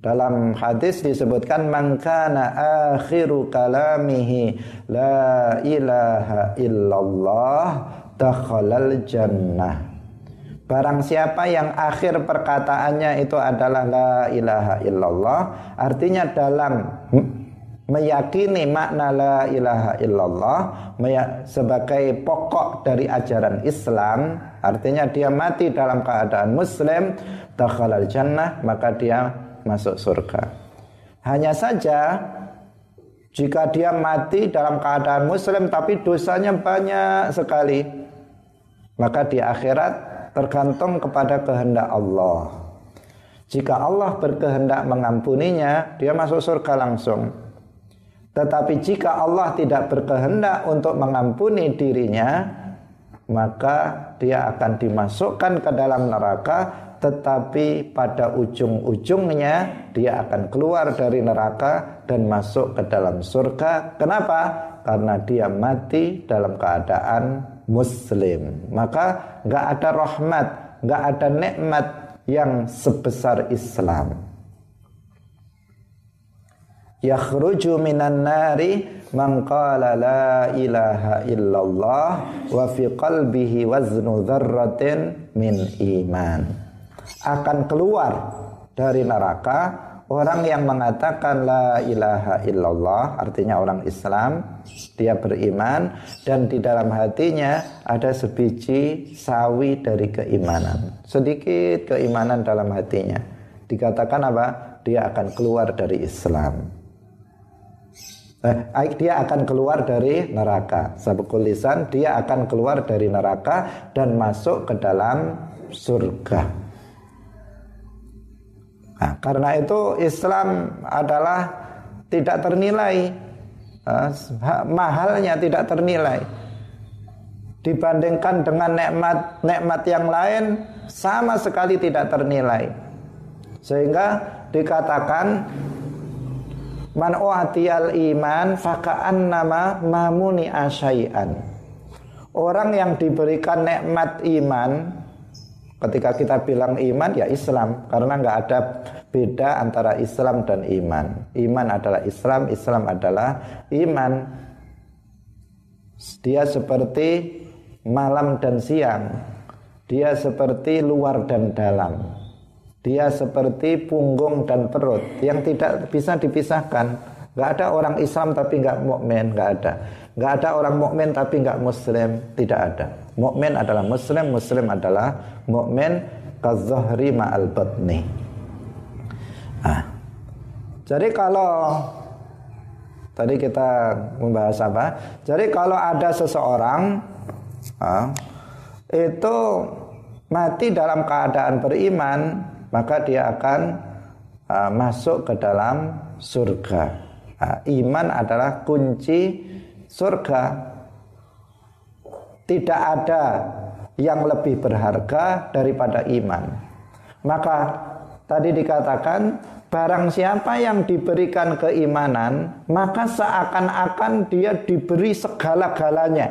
Dalam hadis disebutkan mangkana akhiru kalamihi la ilaha illallah dakhalal jannah. Barang siapa yang akhir perkataannya itu adalah la ilaha illallah, artinya dalam meyakini makna la ilaha illallah sebagai pokok dari ajaran Islam, artinya dia mati dalam keadaan muslim, dakhalal jannah, maka dia masuk surga. Hanya saja jika dia mati dalam keadaan muslim tapi dosanya banyak sekali, maka di akhirat tergantung kepada kehendak Allah. Jika Allah berkehendak mengampuninya, dia masuk surga langsung. Tetapi jika Allah tidak berkehendak untuk mengampuni dirinya, maka dia akan dimasukkan ke dalam neraka, tetapi pada ujung-ujungnya dia akan keluar dari neraka dan masuk ke dalam surga. Kenapa? Karena dia mati dalam keadaan muslim. Maka nggak ada rahmat, nggak ada nikmat yang sebesar Islam. Yakhruju minan nari man qala la ilaha illallah wa fi qalbihi waznu dzarratin min iman. Akan keluar dari neraka Orang yang mengatakan la ilaha illallah artinya orang Islam, dia beriman dan di dalam hatinya ada sebiji sawi dari keimanan. Sedikit keimanan dalam hatinya. Dikatakan apa? Dia akan keluar dari Islam. Eh, dia akan keluar dari neraka. Sabukul lisan, dia akan keluar dari neraka dan masuk ke dalam surga. Nah, karena itu Islam adalah tidak ternilai. Uh, mahalnya tidak ternilai. Dibandingkan dengan nikmat-nikmat yang lain sama sekali tidak ternilai. Sehingga dikatakan man uatiyal iman faka'an nama mamuni asyai'an orang yang diberikan nikmat iman Ketika kita bilang iman ya Islam karena nggak ada beda antara Islam dan iman. Iman adalah Islam, Islam adalah iman. Dia seperti malam dan siang. Dia seperti luar dan dalam. Dia seperti punggung dan perut yang tidak bisa dipisahkan. Gak ada orang Islam tapi nggak mukmin, nggak ada. Nggak ada orang mukmin tapi nggak Muslim, tidak ada. Mukmin adalah Muslim, Muslim adalah mukmin. kadzahri ma'al batni. Ah. Jadi kalau tadi kita membahas apa? Jadi kalau ada seseorang ah, itu mati dalam keadaan beriman, maka dia akan uh, masuk ke dalam surga. Uh, iman adalah kunci surga. Tidak ada yang lebih berharga daripada iman. Maka tadi dikatakan barang siapa yang diberikan keimanan, maka seakan-akan dia diberi segala-galanya.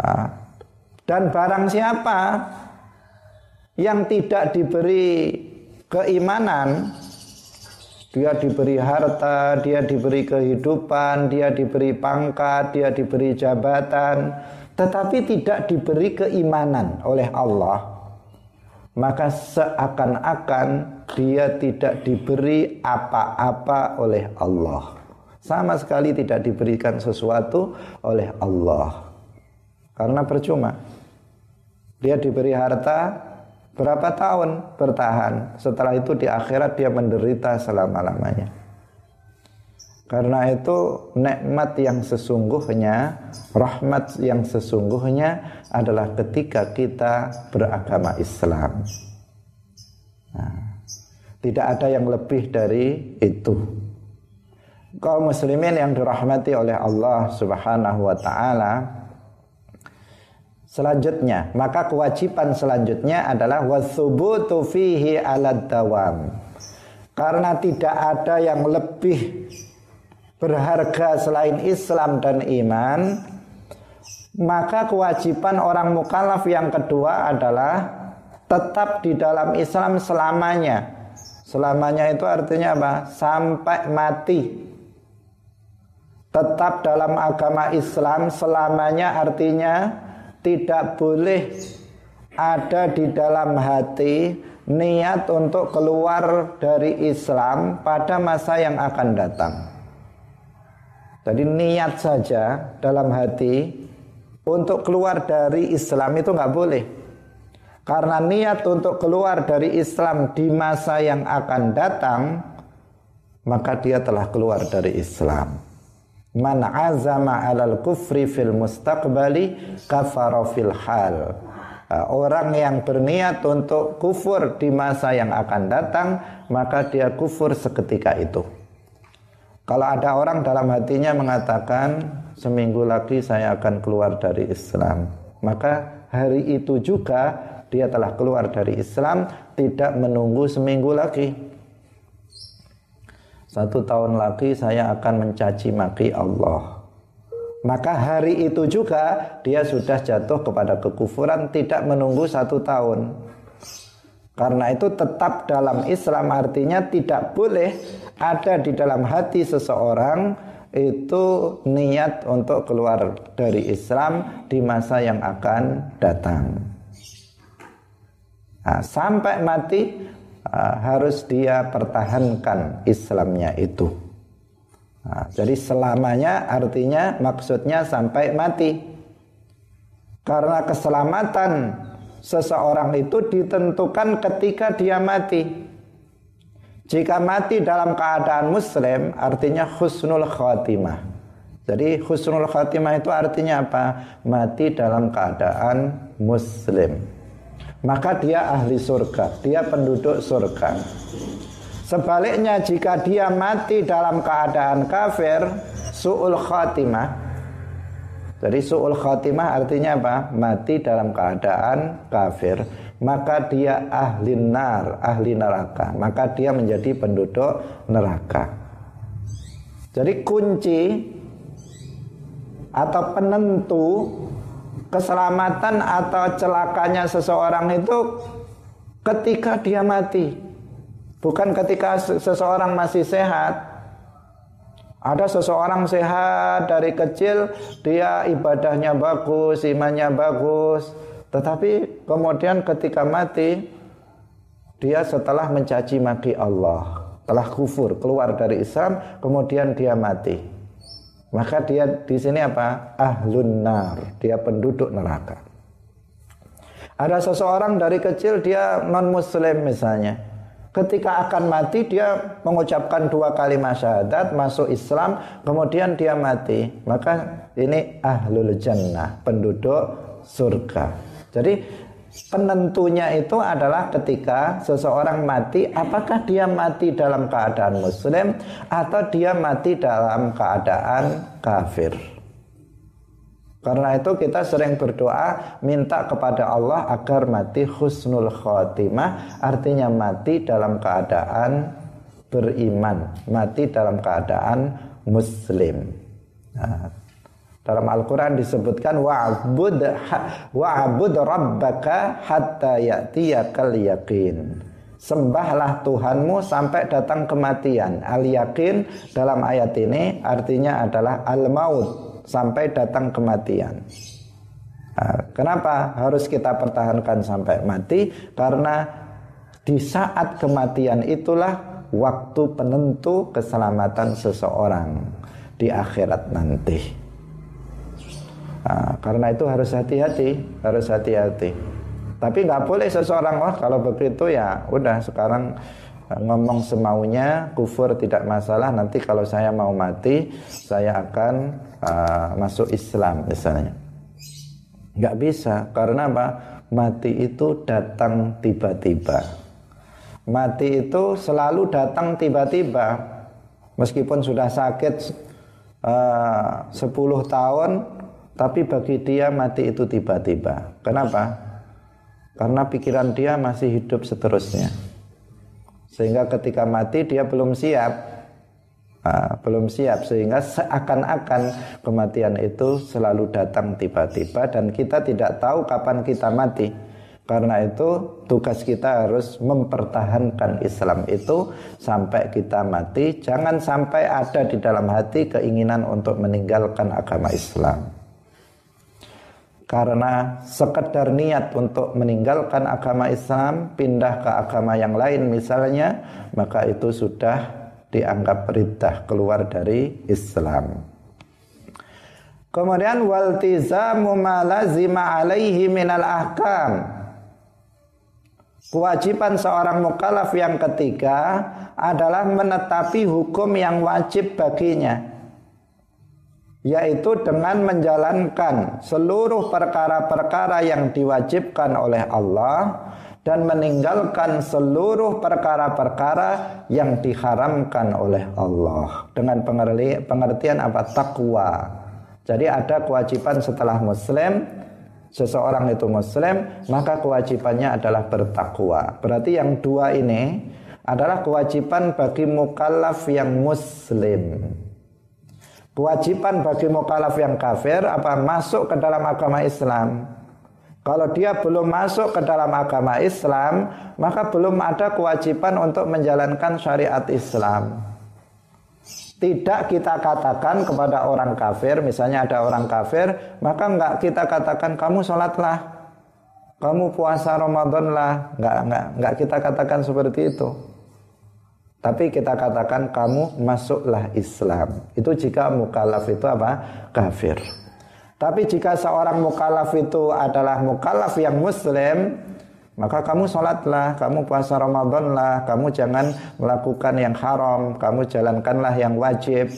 Nah, dan barang siapa yang tidak diberi keimanan, dia diberi harta, dia diberi kehidupan, dia diberi pangkat, dia diberi jabatan, tetapi tidak diberi keimanan oleh Allah. Maka seakan-akan dia tidak diberi apa-apa oleh Allah. Sama sekali tidak diberikan sesuatu oleh Allah. Karena percuma. Dia diberi harta, Berapa tahun bertahan? Setelah itu di akhirat dia menderita selama-lamanya. Karena itu nikmat yang sesungguhnya, rahmat yang sesungguhnya adalah ketika kita beragama Islam. Nah, tidak ada yang lebih dari itu. Kaum muslimin yang dirahmati oleh Allah Subhanahu wa taala, Selanjutnya, maka kewajiban selanjutnya adalah wasubutu fihi dawam. Karena tidak ada yang lebih berharga selain Islam dan iman, maka kewajiban orang mukallaf yang kedua adalah tetap di dalam Islam selamanya. Selamanya itu artinya apa? Sampai mati. Tetap dalam agama Islam selamanya artinya tidak boleh ada di dalam hati niat untuk keluar dari Islam pada masa yang akan datang. Jadi niat saja dalam hati untuk keluar dari Islam itu nggak boleh. Karena niat untuk keluar dari Islam di masa yang akan datang, maka dia telah keluar dari Islam. Man azama alal kufri fil mustaqbali kafara fil hal. Orang yang berniat untuk kufur di masa yang akan datang, maka dia kufur seketika itu. Kalau ada orang dalam hatinya mengatakan, seminggu lagi saya akan keluar dari Islam. Maka hari itu juga dia telah keluar dari Islam, tidak menunggu seminggu lagi. Satu tahun lagi saya akan mencaci maki Allah. Maka hari itu juga dia sudah jatuh kepada kekufuran tidak menunggu satu tahun. Karena itu tetap dalam Islam artinya tidak boleh ada di dalam hati seseorang itu niat untuk keluar dari Islam di masa yang akan datang. Nah, sampai mati uh, harus dia pertahankan Islamnya itu. Nah, jadi selamanya artinya maksudnya sampai mati. Karena keselamatan seseorang itu ditentukan ketika dia mati. Jika mati dalam keadaan muslim artinya husnul khatimah. Jadi husnul khatimah itu artinya apa? Mati dalam keadaan muslim maka dia ahli surga, dia penduduk surga. Sebaliknya jika dia mati dalam keadaan kafir, su'ul khatimah. Jadi su'ul khatimah artinya apa? Mati dalam keadaan kafir. Maka dia ahli nar, ahli neraka. Maka dia menjadi penduduk neraka. Jadi kunci atau penentu keselamatan atau celakanya seseorang itu ketika dia mati. Bukan ketika seseorang masih sehat. Ada seseorang sehat dari kecil, dia ibadahnya bagus, imannya bagus, tetapi kemudian ketika mati dia setelah mencaci maki Allah, telah kufur, keluar dari Islam, kemudian dia mati. Maka dia di sini apa? Ahlun nar. Dia penduduk neraka. Ada seseorang dari kecil dia non muslim misalnya. Ketika akan mati dia mengucapkan dua kalimat syahadat, masuk Islam, kemudian dia mati. Maka ini ahlul jannah, penduduk surga. Jadi penentunya itu adalah ketika seseorang mati, apakah dia mati dalam keadaan muslim atau dia mati dalam keadaan kafir. Karena itu kita sering berdoa minta kepada Allah agar mati husnul khotimah artinya mati dalam keadaan beriman, mati dalam keadaan muslim. Nah, dalam Al-Quran disebutkan wa'bud wa'bud rabbaka hatta ya'tiyakal yakin. Sembahlah Tuhanmu sampai datang kematian. Al yakin dalam ayat ini artinya adalah al maut sampai datang kematian. Kenapa harus kita pertahankan sampai mati? Karena di saat kematian itulah waktu penentu keselamatan seseorang di akhirat nanti. Nah, karena itu harus hati-hati, harus hati-hati. Tapi nggak boleh seseorang wah kalau begitu ya udah sekarang ngomong semaunya kufur tidak masalah. Nanti kalau saya mau mati saya akan uh, masuk Islam misalnya. Nggak bisa karena apa? Mati itu datang tiba-tiba. Mati itu selalu datang tiba-tiba. Meskipun sudah sakit uh, 10 tahun tapi bagi dia mati itu tiba-tiba. Kenapa? Karena pikiran dia masih hidup seterusnya. Sehingga ketika mati dia belum siap. Nah, belum siap. Sehingga seakan-akan kematian itu selalu datang tiba-tiba dan kita tidak tahu kapan kita mati. Karena itu tugas kita harus mempertahankan Islam itu sampai kita mati. Jangan sampai ada di dalam hati keinginan untuk meninggalkan agama Islam karena sekedar niat untuk meninggalkan agama Islam pindah ke agama yang lain misalnya maka itu sudah dianggap riddah keluar dari Islam. Kemudian waltizamu kewajiban seorang mukallaf yang ketiga adalah menetapi hukum yang wajib baginya yaitu dengan menjalankan seluruh perkara-perkara yang diwajibkan oleh Allah dan meninggalkan seluruh perkara-perkara yang diharamkan oleh Allah dengan pengertian apa takwa. Jadi ada kewajiban setelah muslim seseorang itu muslim maka kewajibannya adalah bertakwa. Berarti yang dua ini adalah kewajiban bagi mukallaf yang muslim. Kewajiban bagi mukallaf yang kafir apa masuk ke dalam agama Islam. Kalau dia belum masuk ke dalam agama Islam, maka belum ada kewajiban untuk menjalankan syariat Islam. Tidak kita katakan kepada orang kafir, misalnya ada orang kafir, maka enggak kita katakan kamu sholatlah, kamu puasa Ramadan lah, enggak enggak enggak kita katakan seperti itu. Tapi kita katakan kamu masuklah Islam. Itu jika mukallaf itu apa? Kafir. Tapi jika seorang mukallaf itu adalah mukallaf yang muslim, maka kamu sholatlah, kamu puasa Ramadan lah, kamu jangan melakukan yang haram, kamu jalankanlah yang wajib.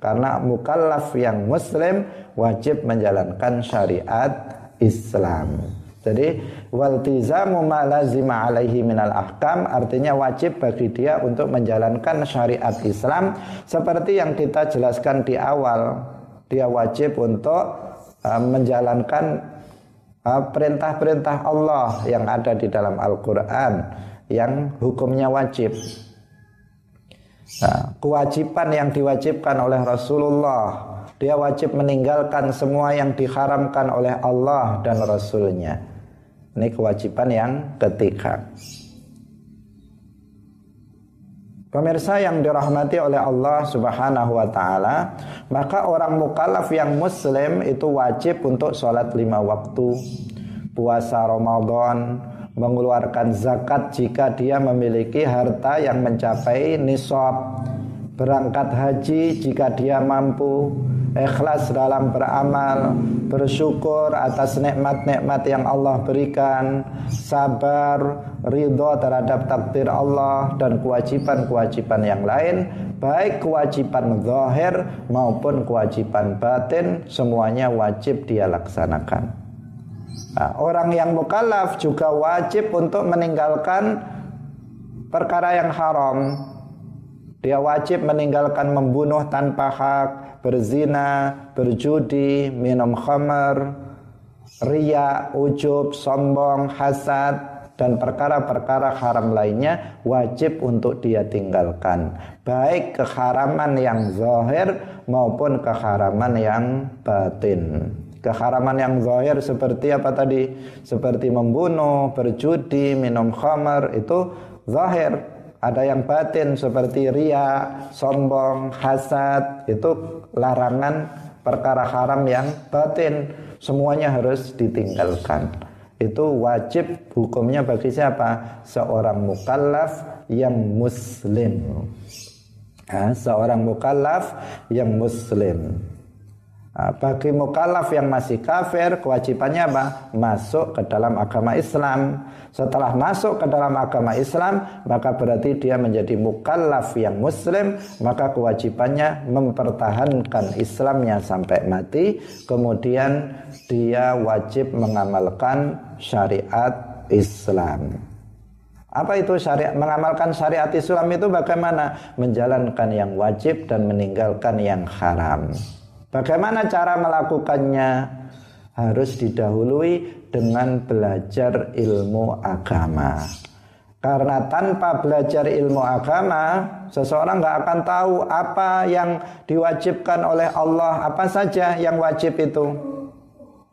Karena mukallaf yang muslim wajib menjalankan syariat Islam. Jadi waltizamu ma lazima alaihi minal ahkam artinya wajib bagi dia untuk menjalankan syariat Islam seperti yang kita jelaskan di awal. Dia wajib untuk uh, menjalankan uh, perintah-perintah Allah yang ada di dalam Al-Qur'an yang hukumnya wajib. Nah, kewajiban yang diwajibkan oleh Rasulullah dia wajib meninggalkan semua yang diharamkan oleh Allah dan Rasulnya ini kewajiban yang ketiga. Pemirsa yang dirahmati oleh Allah Subhanahu wa taala, maka orang mukallaf yang muslim itu wajib untuk sholat lima waktu, puasa Ramadan, mengeluarkan zakat jika dia memiliki harta yang mencapai nisab, berangkat haji jika dia mampu, ikhlas dalam beramal, bersyukur atas nikmat-nikmat yang Allah berikan, sabar, ridho terhadap takdir Allah dan kewajiban-kewajiban yang lain, baik kewajiban zahir maupun kewajiban batin, semuanya wajib dia laksanakan. Nah, orang yang mukallaf juga wajib untuk meninggalkan perkara yang haram. Dia wajib meninggalkan membunuh tanpa hak, berzina, berjudi, minum khamar, ria, ujub, sombong, hasad, dan perkara-perkara haram lainnya wajib untuk dia tinggalkan. Baik keharaman yang zahir maupun keharaman yang batin. Keharaman yang zahir seperti apa tadi? Seperti membunuh, berjudi, minum khamar itu zahir ada yang batin seperti ria, sombong, hasad, itu larangan perkara haram yang batin. Semuanya harus ditinggalkan. Itu wajib hukumnya bagi siapa? Seorang mukallaf yang muslim. Nah, seorang mukallaf yang muslim. Nah, bagi mukallaf yang masih kafir, kewajibannya apa? Masuk ke dalam agama Islam. Setelah masuk ke dalam agama Islam, maka berarti dia menjadi mukallaf yang muslim, maka kewajibannya mempertahankan Islamnya sampai mati, kemudian dia wajib mengamalkan syariat Islam. Apa itu syariat? Mengamalkan syariat Islam itu bagaimana? Menjalankan yang wajib dan meninggalkan yang haram. Bagaimana cara melakukannya? Harus didahului dengan belajar ilmu agama. Karena tanpa belajar ilmu agama, seseorang nggak akan tahu apa yang diwajibkan oleh Allah, apa saja yang wajib itu.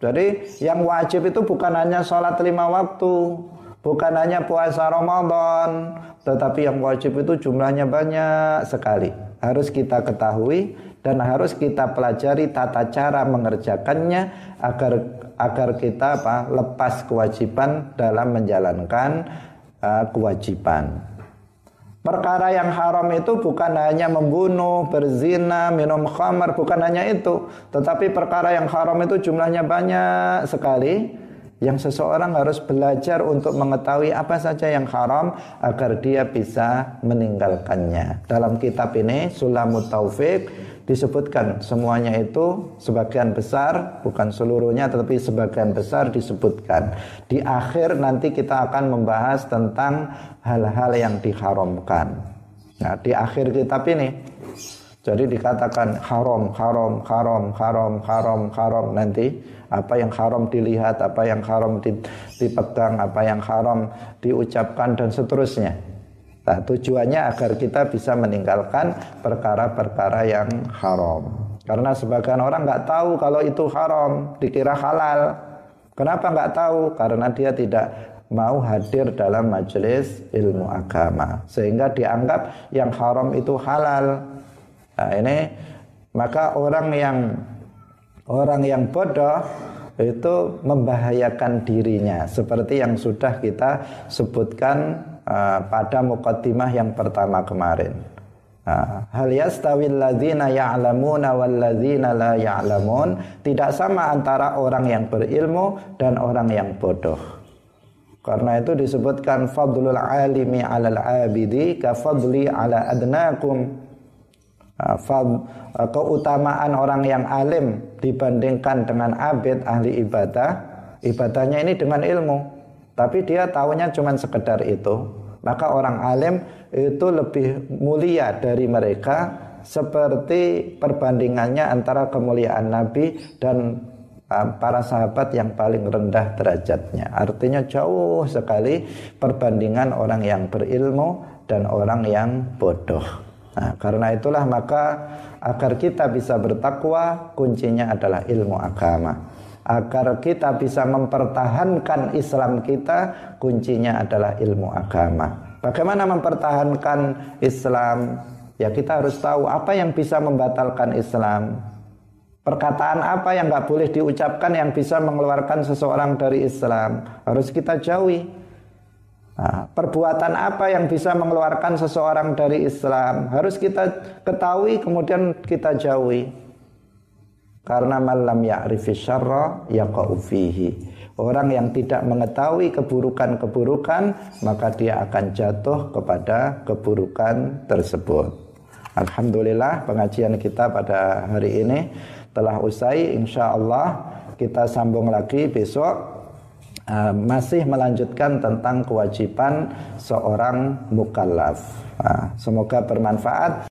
Jadi yang wajib itu bukan hanya sholat lima waktu, bukan hanya puasa Ramadan, tetapi yang wajib itu jumlahnya banyak sekali. Harus kita ketahui dan harus kita pelajari tata cara mengerjakannya agar agar kita apa lepas kewajiban dalam menjalankan uh, kewajiban. Perkara yang haram itu bukan hanya membunuh, berzina, minum khamar, bukan hanya itu. Tetapi perkara yang haram itu jumlahnya banyak sekali yang seseorang harus belajar untuk mengetahui apa saja yang haram agar dia bisa meninggalkannya. Dalam kitab ini Sulamut Taufik disebutkan semuanya itu sebagian besar bukan seluruhnya tetapi sebagian besar disebutkan. Di akhir nanti kita akan membahas tentang hal-hal yang diharamkan. Nah di akhir kitab ini jadi dikatakan haram haram haram haram haram haram. Nanti apa yang haram dilihat apa yang haram dipegang apa yang haram diucapkan dan seterusnya Nah, tujuannya agar kita bisa meninggalkan perkara-perkara yang haram. Karena sebagian orang nggak tahu kalau itu haram, dikira halal. Kenapa nggak tahu? Karena dia tidak mau hadir dalam majelis ilmu agama, sehingga dianggap yang haram itu halal. Nah, ini maka orang yang orang yang bodoh itu membahayakan dirinya seperti yang sudah kita sebutkan uh, pada mukaddimah yang pertama kemarin. Uh, hal yastawil ladzina ya'lamuna wal ladzina la ya'lamun tidak sama antara orang yang berilmu dan orang yang bodoh. Karena itu disebutkan fadlul alimi 'alal 'abidi ka fadli 'ala adnakum. Uh, uh, keutamaan orang yang alim dibandingkan dengan abid ahli ibadah, ibadahnya ini dengan ilmu tapi dia tahunya cuma sekedar itu, maka orang alim itu lebih mulia dari mereka seperti perbandingannya antara kemuliaan Nabi dan uh, para sahabat yang paling rendah derajatnya. Artinya jauh sekali perbandingan orang yang berilmu dan orang yang bodoh. Nah, karena itulah maka agar kita bisa bertakwa kuncinya adalah ilmu agama agar kita bisa mempertahankan Islam kita kuncinya adalah ilmu agama. Bagaimana mempertahankan Islam? Ya kita harus tahu apa yang bisa membatalkan Islam. Perkataan apa yang nggak boleh diucapkan yang bisa mengeluarkan seseorang dari Islam harus kita jauhi. Nah, perbuatan apa yang bisa mengeluarkan seseorang dari Islam harus kita ketahui kemudian kita jauhi. Karena malam ya'rifi syarra yaqa'u fihi. Orang yang tidak mengetahui keburukan-keburukan maka dia akan jatuh kepada keburukan tersebut. Alhamdulillah pengajian kita pada hari ini telah usai. Insya Allah kita sambung lagi besok uh, masih melanjutkan tentang kewajiban seorang mukallaf. Uh, semoga bermanfaat.